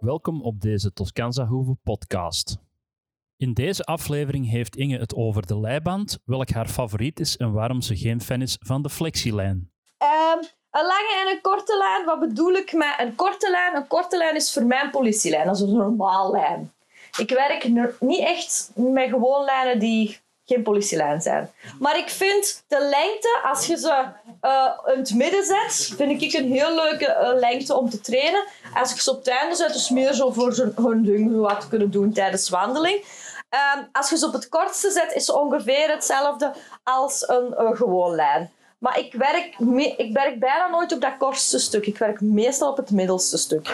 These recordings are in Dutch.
welkom op deze Toscanza Hoeve podcast. In deze aflevering heeft Inge het over de leiband, welk haar favoriet is en waarom ze geen fan is van de flexielijn. Ehm, een lange en een korte lijn, wat bedoel ik met een korte lijn? Een korte lijn is voor mij een politielijn, dat is een normaal lijn. Ik werk niet echt met gewoon lijnen die geen politielijn zijn. Maar ik vind de lengte, als je ze uh, in het midden zet, vind ik een heel leuke uh, lengte om te trainen. Als ik ze op het einde zet, is meer zo voor hun ding wat kunnen doen tijdens wandeling. Uh, als je ze op het kortste zet, is ze ongeveer hetzelfde als een uh, gewoon lijn. Maar ik werk, ik werk bijna nooit op dat kortste stuk. Ik werk meestal op het middelste stuk.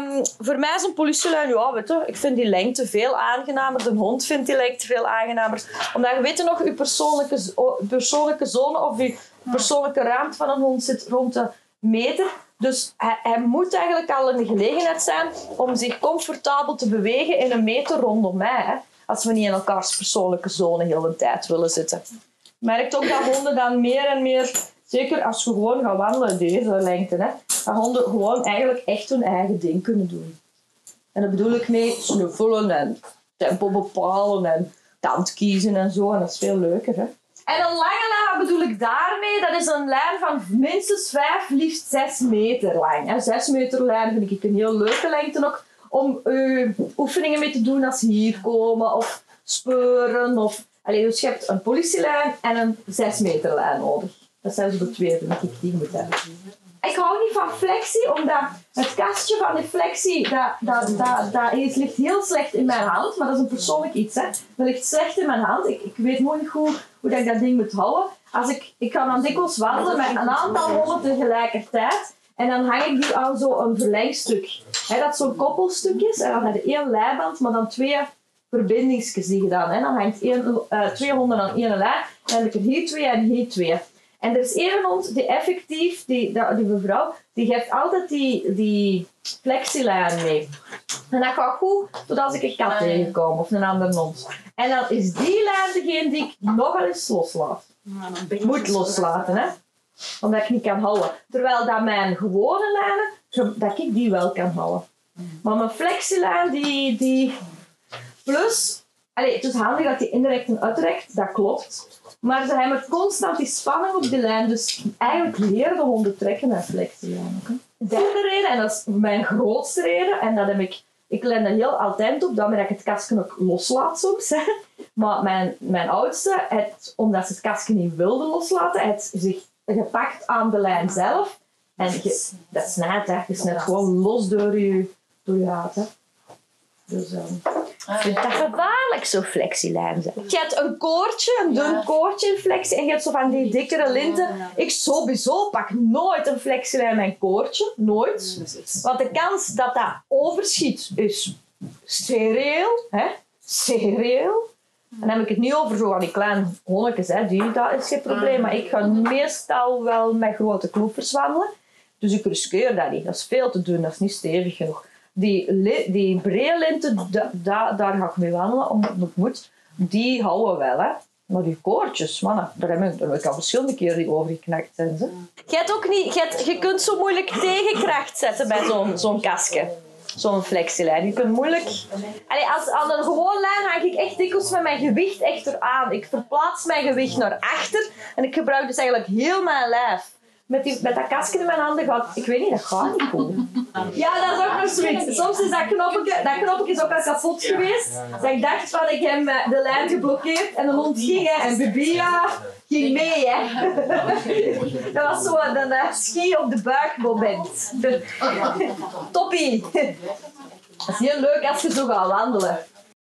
Um, voor mij is een politielijn, ja, weet ik vind die lengte veel aangenamer. De hond vindt die lengte veel aangenamer. Omdat je weet nog, je persoonlijke, persoonlijke zone of je persoonlijke ruimte van een hond zit rond de meter. Dus hij, hij, moet eigenlijk al de gelegenheid zijn om zich comfortabel te bewegen in een meter rondom mij. Als we niet in elkaars persoonlijke zone heel de tijd willen zitten merkt ook dat honden dan meer en meer, zeker als je gewoon gaat wandelen, deze lengte, hè, dat honden gewoon eigenlijk echt hun eigen ding kunnen doen. En dat bedoel ik mee snuffelen en tempo bepalen en tand kiezen en zo. En dat is veel leuker. Hè? En een lange lijn, wat bedoel ik daarmee? Dat is een lijn van minstens 5, liefst 6 meter lang. En 6 meter lijn vind ik een heel leuke lengte ook om uh, oefeningen mee te doen als hier komen of speuren of Allee, je hebt een politielijn en een 6 meter lijn nodig. Dat zijn zo de twee ik die moet hebben. Ik hou niet van flexie, omdat het kastje van de flexie, dat, dat, dat, dat ligt heel slecht in mijn hand. Maar dat is een persoonlijk iets. Hè. Dat ligt slecht in mijn hand. Ik, ik weet nooit goed hoe dat ik dat ding moet houden. Als ik, ik ga dan dikwijls wandelen met een aantal honden tegelijkertijd. En dan hang ik die aan zo'n verlengstuk. He, dat zo'n koppelstuk is. En dan heb je één leiband, maar dan twee verbindingsjes die gedaan. Hè. Dan hangt één, uh, twee honden aan één lijn. Dan heb ik er hier twee en hier twee. En er is één hond die effectief, die, die mevrouw, die geeft altijd die, die flexilijn mee. En dat gaat goed totdat ik een kat tegenkom of een andere hond. En dan is die lijn degene die ik nogal eens loslaat. Moet loslaten, hè. Omdat ik niet kan houden. Terwijl dat mijn gewone lijnen, dat ik die wel kan houden. Maar mijn flexilijn, die, die, Plus, het is handig dat die indirect en uitrekt, dat klopt. Maar ze hebben constant die spanning op de lijn. Dus eigenlijk leren de honden trekken en flexie. De derde reden, en dat is mijn grootste reden, en dat heb ik, ik len er heel altijd op, dat ik het kastje ook loslaat soms. Maar mijn, mijn oudste, het, omdat ze het kastje niet wilde loslaten, heeft zich gepakt aan de lijn zelf. En je, dat snijdt, hè. je snijdt gewoon los door je, door je haat. Dus, um, ik vind dat gevaarlijk, zo flexielijm zijn. Je hebt een koordje, een dun koordje in flexie. En je hebt zo van die dikkere linten. Ik sowieso pak nooit een flexielijm en koordje. Nooit. Want de kans dat dat overschiet is serieel. Hè? Serieel. En dan heb ik het niet over zo aan die kleine honnetjes. Hè. Die, dat is geen probleem. Maar ik ga meestal wel met grote kloepers wandelen. Dus ik riskeer dat niet. Dat is veel te dun. Dat is niet stevig genoeg die, die daar ga ik mee wandelen, omdat het moet. Die houden wel, hè. Maar die koortjes, man, daar heb ik, ik al verschillende keren die overgeknakt zijn. Ze. Je, hebt ook niet, je, je kunt zo moeilijk tegenkracht zetten bij zo'n zo'n kastje. Zo'n flexielijn. Je kunt moeilijk... Als, aan een gewoon lijn hang ik echt dikwijls met mijn gewicht echt eraan. Ik verplaats mijn gewicht naar achter en ik gebruik dus eigenlijk heel mijn lijf met, die, met dat kastje in mijn handen gaat. Ik weet niet, dat gaat niet goed. Ja, dat is ook nog zoiets. Soms is dat knopje, dat knopje is ook al kapot geweest. Dus ik dacht van, ik heb de lijn geblokkeerd en de hond ging en Bibia ging mee. Hè. Dat was zo een uh, ski op de buik moment. Toppie. Dat is heel leuk als je zo gaat wandelen.